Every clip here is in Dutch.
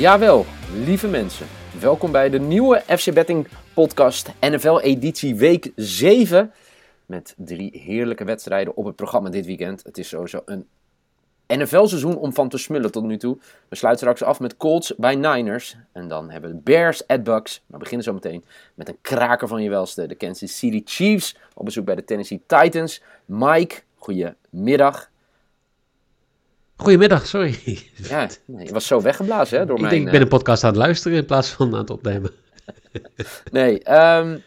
Jawel, lieve mensen. Welkom bij de nieuwe FC Betting podcast NFL editie week 7. Met drie heerlijke wedstrijden op het programma dit weekend. Het is sowieso een NFL seizoen om van te smullen tot nu toe. We sluiten straks af met Colts bij Niners. En dan hebben we Bears at Bucks. Maar we beginnen zo meteen met een kraker van je welste. De Kansas City Chiefs op bezoek bij de Tennessee Titans. Mike, goedemiddag. Goedemiddag, sorry. Ja, je was zo weggeblazen hè, door ik mijn... denk, ik ben eh, een podcast aan het luisteren in plaats van aan het opnemen. Nee, ehm,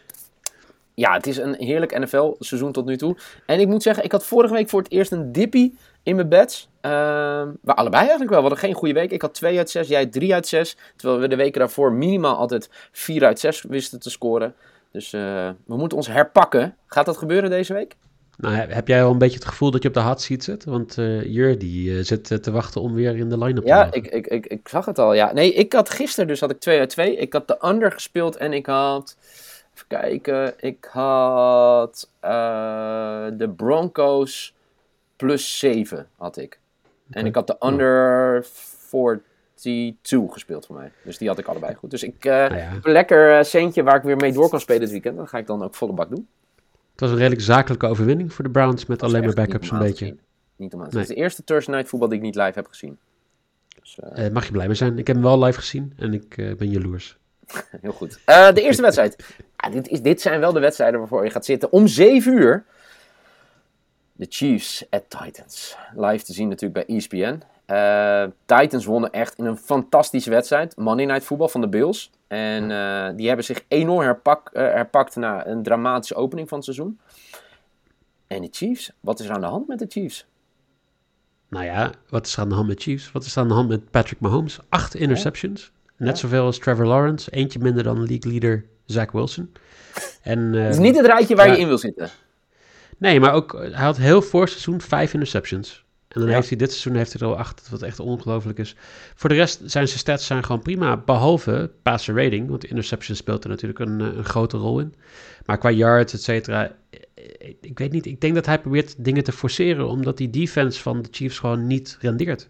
ja, het is een heerlijk NFL-seizoen tot nu toe. En ik moet zeggen, ik had vorige week voor het eerst een dippie in mijn bets. Ehm maar allebei eigenlijk wel. We hadden geen goede week. Ik had 2 uit 6, jij 3 uit 6. Terwijl we de weken daarvoor minimaal altijd 4 uit 6 wisten te scoren. Dus eh, we moeten ons herpakken. Gaat dat gebeuren deze week? Nou, heb- jij al een beetje het gevoel dat je op de hot seat zit? Want eh Jur, die eh, zit eh, te wachten om weer in de line-up te Ja, ik, ik, ik, ik zag het al. Ja. Nee, ik had gisteren dus had ik 2 uit 2. Ik had de under gespeeld en ik had... Even kijken. Ik had de Broncos plus 7 had ik. En ik had de under 42 gespeeld voor mij. Dus die had ik allebei goed. Dus ik ja, heb een lekker centje waar ik weer mee door kan spelen dit weekend. Dat ga ik dan ook volle bak doen. Het was een redelijk zakelijke overwinning voor de Browns met alleen maar backups een beetje. zien. Niet om aan te Nee. Het is de eerste Thursday Night voetbal die ik niet live heb gezien. Dus, eh, Eh, mag je blij mee zijn. Ik heb hem wel live gezien en ik eh, ben jaloers. Heel goed. De eerste wedstrijd. Ja, dit, is, dit zijn wel de wedstrijden waarvoor je gaat zitten. Om 7 uur. De Chiefs at Titans. Live te zien natuurlijk bij ESPN. Eh, Titans wonnen echt in een fantastische wedstrijd. Monday Night Football van de Bills. En eh, die hebben zich enorm herpak, eh, herpakt na een dramatische opening van het seizoen. En de Chiefs? Wat is er aan de hand met de Chiefs? Nou ja, wat is er aan de hand met Chiefs? Wat is er aan de hand met Patrick Mahomes? Acht interceptions. Net Ja. zoveel als Trevor Lawrence. Eentje minder dan league leader Zach Wilson. En, Het is niet het rijtje waar ja. je in wil zitten. Nee, maar ook, hij had heel voor seizoen vijf interceptions. En dan Ja. heeft hij dit seizoen heeft hij er al acht, wat echt ongelooflijk is. Voor de rest zijn zijn stats zijn gewoon prima, behalve passer rating. Want interception speelt er natuurlijk een, eh, een grote rol in. Maar qua yards, et cetera, eh, eh, ik weet niet. Ik denk dat hij probeert dingen te forceren, omdat die defense van de Chiefs gewoon niet rendeert.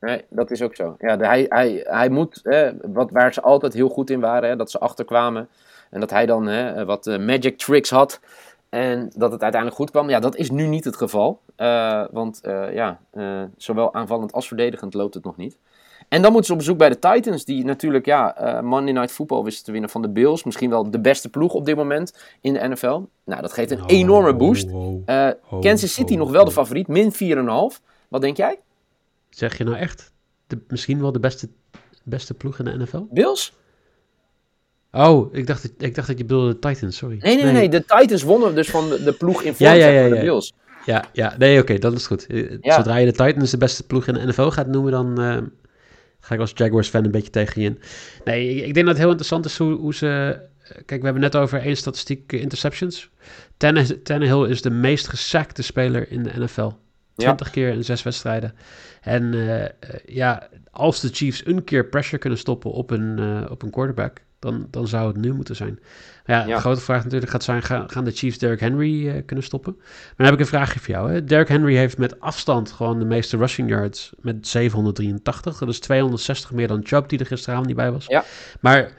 Nee, dat is ook zo. Ja, de- hij, hij, hij moet, wat, waar ze altijd heel goed in waren, hè, dat ze achterkwamen. En dat hij dan hè, wat magic tricks had. En dat het uiteindelijk goed kwam. Ja, dat is nu niet het geval. Eh, want eh, ja, eh, zowel aanvallend als verdedigend loopt het nog niet. En dan moeten ze op bezoek bij de Titans, die natuurlijk ja, Monday Night Football wisten te winnen van de Bills. Misschien wel de beste ploeg op dit moment in de NFL. Nou, dat geeft een enorme boost. Oh, oh. Kansas City nog wel de favoriet, min 4,5. Wat denk jij? Zeg je nou echt de, misschien wel de beste, beste ploeg in de NFL? Bills? Oh, ik dacht, dat- ik dacht dat je bedoelde de Titans, sorry. Nee, nee, nee, De Titans wonnen dus van de, ploeg in vorm Ja, ja, de ja. Bills. Ja, ja nee, oké, dat is goed. Eh. Zodra je de Titans de beste ploeg in de NFL gaat noemen, dan eh, ga ik als Jaguars-fan een beetje tegen je in. Nee, ik, ik denk dat het heel interessant is hoe, hoe ze... eh, Kijk, we hebben net over één statistiek interceptions. Tanne- Tannehill is de meest gesackte speler in de NFL. 20 keer in zes wedstrijden. En ja, als de Chiefs een keer pressure kunnen stoppen op een, op een quarterback, dan, dan zou het nu moeten zijn. Maar ja, Ja. de grote vraag natuurlijk gaat zijn, gaan, gaan de Chiefs Derrick Henry eh, kunnen stoppen? Maar dan heb ik een vraagje voor jou. Hè? Derrick Henry heeft met afstand gewoon de meeste rushing yards met 783. Dat is 260 meer dan Chubb, die er gisteravond niet bij was. Ja. Maar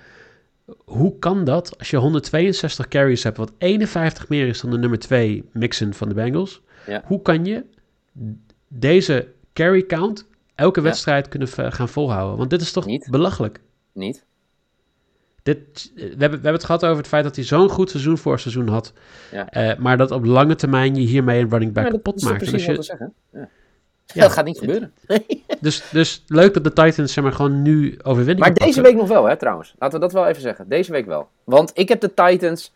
hoe kan dat als je 162 carries hebt, wat 51 meer is dan de nummer 2 Mixon van de Bengals? Ja. Hoe kan je deze carry count elke wedstrijd kunnen gaan volhouden? Want dit is toch Niet. belachelijk? Niet? Dit, we, hebben, we hebben het gehad over het feit dat hij zo'n goed seizoen voor seizoen had. Ja. Eh, maar dat op lange termijn je hiermee een running back Ja, dat kapot is maakt. Precies wat je. Ja. Ja, dat gaat niet gebeuren. Dus, dus leuk dat de Titans zeg maar, gewoon nu overwinning Maar deze pakken. week nog wel, hè, trouwens. Laten we dat wel even zeggen. Deze week wel. Want ik heb de Titans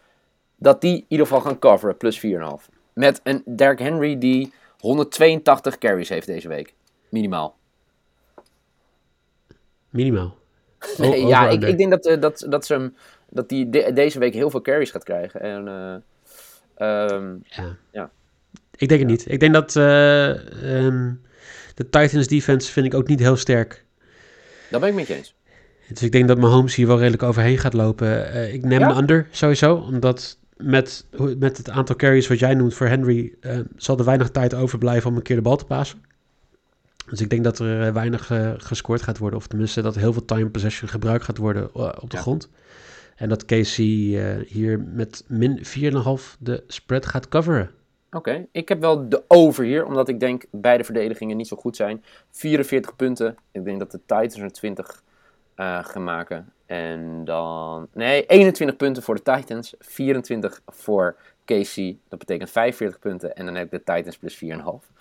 dat die in ieder geval gaan coveren, plus 4,5. Met een Derrick Henry die 182 carries heeft deze week. Minimaal. Minimaal. O- Nee, over ja, ik, ik denk dat, eh, dat, dat ze hem, dat die de- deze week heel veel carries gaat krijgen. En, eh, ehm, Ja. Ja. Ik denk het niet. Ik denk dat eh, ehm, de Titans defense vind ik ook niet heel sterk. dat ben ik met je eens. Dus ik denk dat Mahomes hier wel redelijk overheen gaat lopen. Ik neem Ja? een under sowieso, omdat met, met het aantal carries wat jij noemt voor Henry, zal er weinig tijd overblijven om een keer de bal te pasen. Dus ik denk dat er eh, weinig eh, gescoord gaat worden, of tenminste dat heel veel time possession gebruikt gaat worden eh, op de Ja. grond. En dat Casey hier met min 4,5 de spread gaat coveren. Oké, ik heb wel de over hier, omdat ik denk beide verdedigingen niet zo goed zijn. 44 punten. Ik denk dat de Titans er 20 eh, gaan maken. En dan. Nee, 21 punten voor de Titans, 24 voor KC. Dat betekent 45 punten. En dan heb ik de Titans plus 4,5.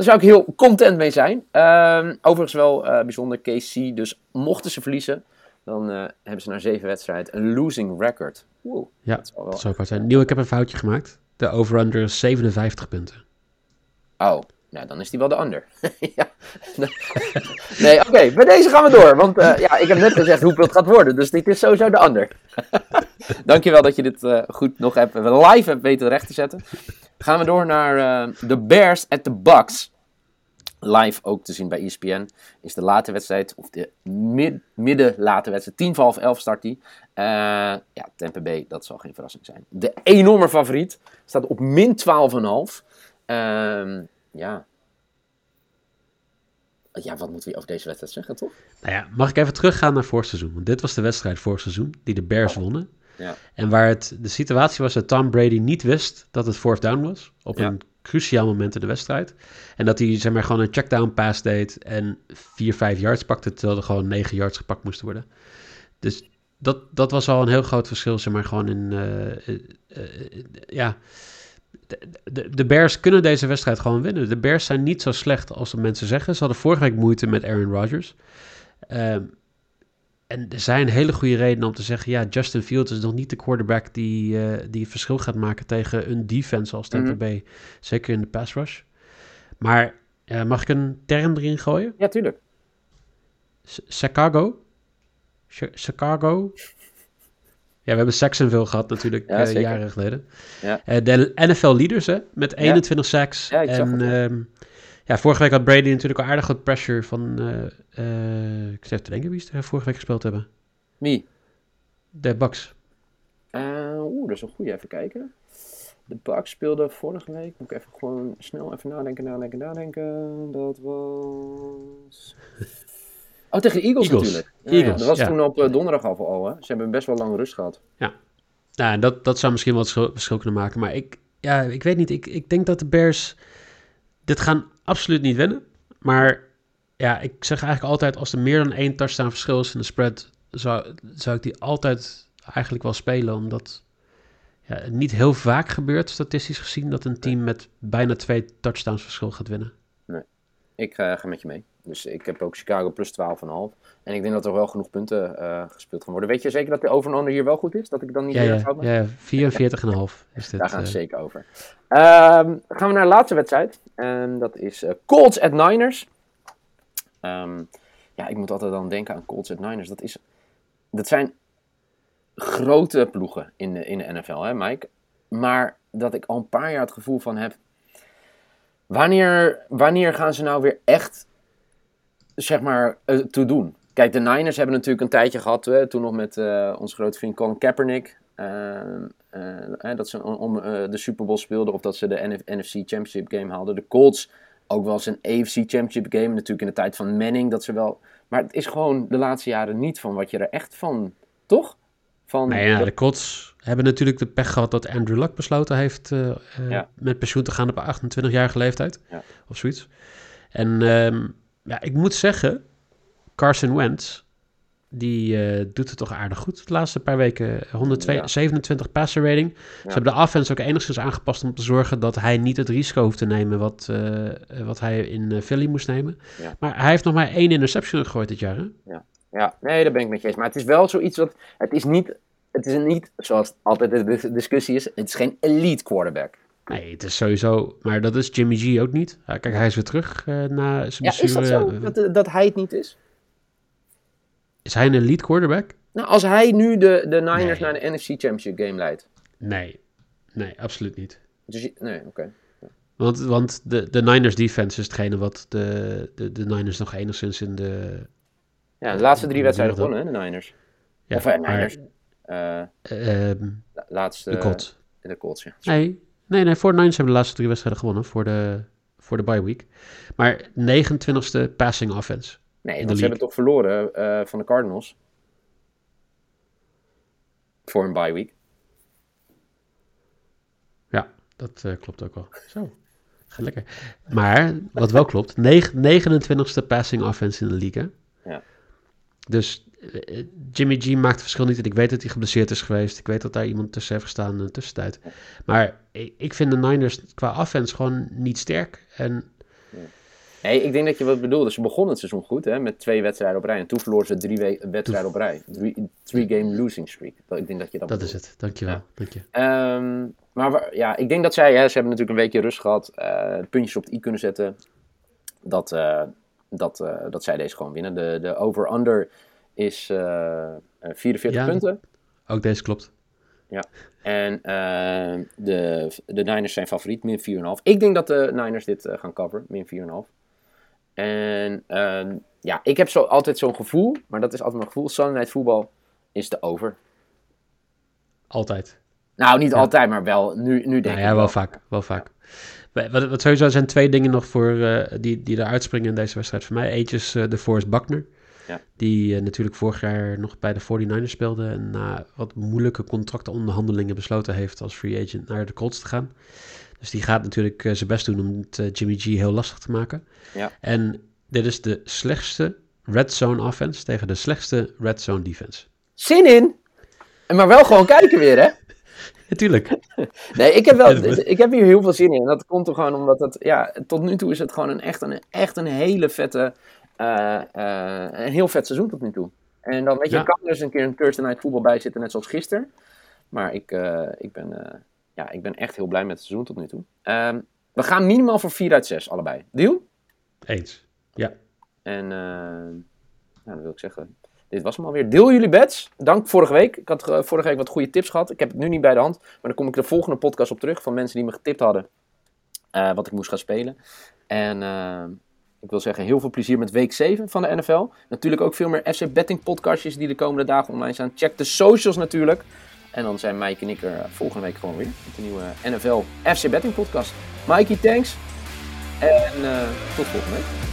Daar zou ik heel content mee zijn. Ehm, overigens wel eh, bijzonder KC. Dus mochten ze verliezen, dan eh, hebben ze na zeven wedstrijden een losing record. Wow, Ja, dat wel wel zou ik zijn. Nieuw, ik heb een foutje gemaakt. De over-under is 57 punten. Oh, nou dan is die wel de under. ja. Nee, oké, bij deze gaan we door. Want eh, ja, ik heb net gezegd hoeveel het gaat worden. Dus dit is sowieso de under. Dankjewel dat je dit eh, goed nog hebt, live hebt weten recht te zetten. Gaan we door naar eh, de Bears at the Bucks. Live ook te zien bij ESPN. Is de late wedstrijd, of de mid, midden late wedstrijd. 10 voor half 11 start die. Eh, ja, Tampa Bay, dat zal geen verrassing zijn. De enorme favoriet. Staat op min 12,5. Ehm ja. Ja, wat moeten we over deze wedstrijd zeggen, toch? Nou ja, mag ik even teruggaan naar vorig seizoen? Want dit was de wedstrijd vorig seizoen die de Bears wonnen. Ja. En waar het, de situatie was dat Tom Brady niet wist dat het fourth down was. Op Ja. een cruciaal moment in de wedstrijd. En dat hij zeg maar gewoon een checkdown pass deed en 4, 5 yards pakte, terwijl er gewoon 9 yards gepakt moesten worden. Dus dat, dat was al een heel groot verschil, zeg maar gewoon in, eh, eh, eh, ja... De, de, de Bears kunnen deze wedstrijd gewoon winnen. De Bears zijn niet zo slecht als de mensen zeggen. Ze hadden vorige week moeite met Aaron Rodgers. Ehm, en er zijn hele goede redenen om te zeggen: ja, Justin Fields is nog niet de quarterback die, eh, die het verschil gaat maken tegen een defense als Tampa Mhm. Bay. Zeker in de pass rush. Maar mag ik een term erin gooien? Ja, tuurlijk. S- Chicago? Chi- Chicago? Ja, we hebben Saxonville gehad natuurlijk Ja, eh, jaren geleden. Ja. Eh, de NFL leaders hè, met 21 sacks. Ja, ik zag en het, ja. ja, vorige week had Brady natuurlijk al aardig wat pressure van... eh, ik zit te denken wie ze er vorige week gespeeld hebben. Wie? De Bucks. Eh, Oeh, dat is een goede. Even kijken. De Bucks speelden vorige week. Moet ik even gewoon snel even nadenken, nadenken, nadenken. Dat was... Oh, tegen de Eagles, Eagles. natuurlijk. Ja, ja, Eagles, dat was ja. toen op donderdag al, al. Hè? Ze hebben best wel lang rust gehad. Nou, en dat, dat zou misschien wel het verschil kunnen maken. Maar ik, ja, ik weet niet. Ik, ik denk dat de Bears dit gaan absoluut niet winnen. Maar ja, ik zeg eigenlijk altijd... als er meer dan één touchdown verschil is in de spread... zou, zou ik die altijd eigenlijk wel spelen. Omdat ja, het niet heel vaak gebeurt, statistisch gezien... dat een team met bijna twee touchdowns verschil gaat winnen. Ik eh, ga met je mee. Dus ik heb ook Chicago plus 12,5. En ik denk dat er wel genoeg punten eh, gespeeld gaan worden. Weet je zeker dat de over en under hier wel goed is? Dat ik dan niet Ja, ja, ja 44,5 is dit. Daar gaan we eh, zeker over. Ehm, gaan we naar de laatste wedstrijd. En dat is eh, Colts at Niners. Ehm, ja, ik moet altijd dan denken aan Colts at Niners. Dat, is, dat zijn grote ploegen in de, in de NFL, hè Mike? Maar dat ik al een paar jaar het gevoel van heb... Wanneer, wanneer gaan ze nou weer echt, zeg maar, eh, toe doen? Kijk, de Niners hebben natuurlijk een tijdje gehad, hè, toen nog met eh onze grote vriend Colin Kaepernick. Eh, dat ze om, om, de Super Bowl speelden of dat ze de NF NFC Championship game haalden. De Colts ook wel eens een AFC Championship game, natuurlijk in de tijd van Manning. Dat ze wel, maar het is gewoon de laatste jaren niet van wat je er echt van, toch? Van, Nee, ja, de Colts hebben natuurlijk de pech gehad dat Andrew Luck besloten heeft Ja. met pensioen te gaan op 28-jarige leeftijd. Ja. Of zoiets. En ehm, ja, ik moet zeggen, Carson Wentz die eh, doet het toch aardig goed de laatste paar weken. 127 passer rating. Ze hebben de offense ook enigszins aangepast om te zorgen dat hij niet het risico hoeft te nemen wat, eh, wat hij in Philly moest nemen. Ja. Maar hij heeft nog maar één interception gegooid dit jaar. Hè? Ja. ja, nee, daar ben ik met je eens. Maar het is wel zoiets wat. Het is niet, het is niet zoals altijd de discussie is. Het is geen elite quarterback. Nee, het is sowieso. Maar dat is Jimmy G ook niet. kijk, hij is weer terug uh, na zijn ja, Is dat zo? Dat, dat hij het niet is? Is hij een elite quarterback? Nou, als hij nu de, de Niners naar de NFC Championship game leidt. Nee, nee, absoluut niet. Dus, nee, oké. Want, want de, de Niners defense is hetgene wat de, de, de Niners nog enigszins in de... Ja, de laatste drie wedstrijden gewonnen, hè, de Niners. Ja, of uh, Niners. Maar, uh, um, laatste... De Colts. De Colts, ja. Nee, nee, nee, voor de Niners hebben de laatste drie wedstrijden gewonnen voor de, voor de bye week. Maar 29ste passing offense. Nee, want ze hebben toch verloren uh, van de Cardinals. Voor een bye week. Ja, dat uh, klopt ook wel. Zo, gaat lekker. Maar, wat wel klopt, 29ste passing offense in de league. Ja. Dus Jimmy G maakt het verschil niet. En ik weet dat hij geblesseerd is geweest. Ik weet dat daar iemand tussen heeft gestaan in de tussentijd. Maar ik, vind de Niners qua offense gewoon niet sterk. En Nee, ik denk dat je wat bedoelde. Ze begonnen het seizoen goed, hè, met twee wedstrijden op rij. En toen verloren ze drie wedstrijden op rij. Three-game losing streak. Ik denk dat je dat Dat is het, dankjewel. Ja. Dank je. Um, maar ja, ik denk dat zij, hè, ze hebben natuurlijk een weekje rust gehad. Uh, puntjes op het i kunnen zetten. Dat, uh, dat, uh, dat zij deze gewoon winnen. De, de over-under is 44 ja, punten. Ook deze klopt. Ja. En de, de Niners zijn favoriet, min 4,5. Ik denk dat de Niners dit gaan coveren, min 4,5. En uh, ja, ik heb zo, altijd zo'n gevoel, maar dat is altijd mijn gevoel. Sunday voetbal is de over. Altijd. Nou, niet ja. altijd, maar wel nu, nu denk nou, ik Ja, wel, wel vaak. Wel vaak. Wat, wat sowieso zijn twee dingen nog voor, uh, die, die eruit springen in deze wedstrijd voor mij. Eentje is uh, de Forrest Buckner. Ja. Die uh, natuurlijk vorig jaar nog bij de 49ers speelde. En na wat moeilijke contractonderhandelingen besloten heeft als free agent naar de Colts te gaan. Dus die gaat natuurlijk uh, zijn best doen om het uh, Jimmy G heel lastig te maken. Ja. En dit is de slechtste red zone offense tegen de slechtste red zone defense. Zin in! Maar wel gewoon kijken weer, hè? Natuurlijk. nee, ik heb, wel, ik heb hier heel veel zin in. En dat komt er gewoon omdat het, ja, tot nu toe is het gewoon een echt een, echt een hele vette, uh, een heel vet seizoen tot nu toe. En dan weet je, ja. kan er eens een keer een Thursday Night voetbal bij zitten, net zoals gisteren. Maar ik, ik ben ja, ik ben echt heel blij met het seizoen tot nu toe. Um, we gaan minimaal voor 4 uit 6 allebei. Deal? Eens, ja. En nou, dan wil ik zeggen, dit was hem alweer. Deel jullie bets. Dank vorige week. Ik had vorige week wat goede tips gehad. Ik heb het nu niet bij de hand. Maar dan kom ik de volgende podcast op terug van mensen die me getipt hadden. Wat ik moest gaan spelen. En ik wil zeggen, heel veel plezier met week 7 van de NFL. Natuurlijk ook veel meer FC Betting podcastjes die de komende dagen online staan. Check de socials natuurlijk. En dan zijn Mike en ik er volgende week gewoon weer. Met de nieuwe NFL FC Betting podcast. Mikey, thanks. En uh, tot volgende week.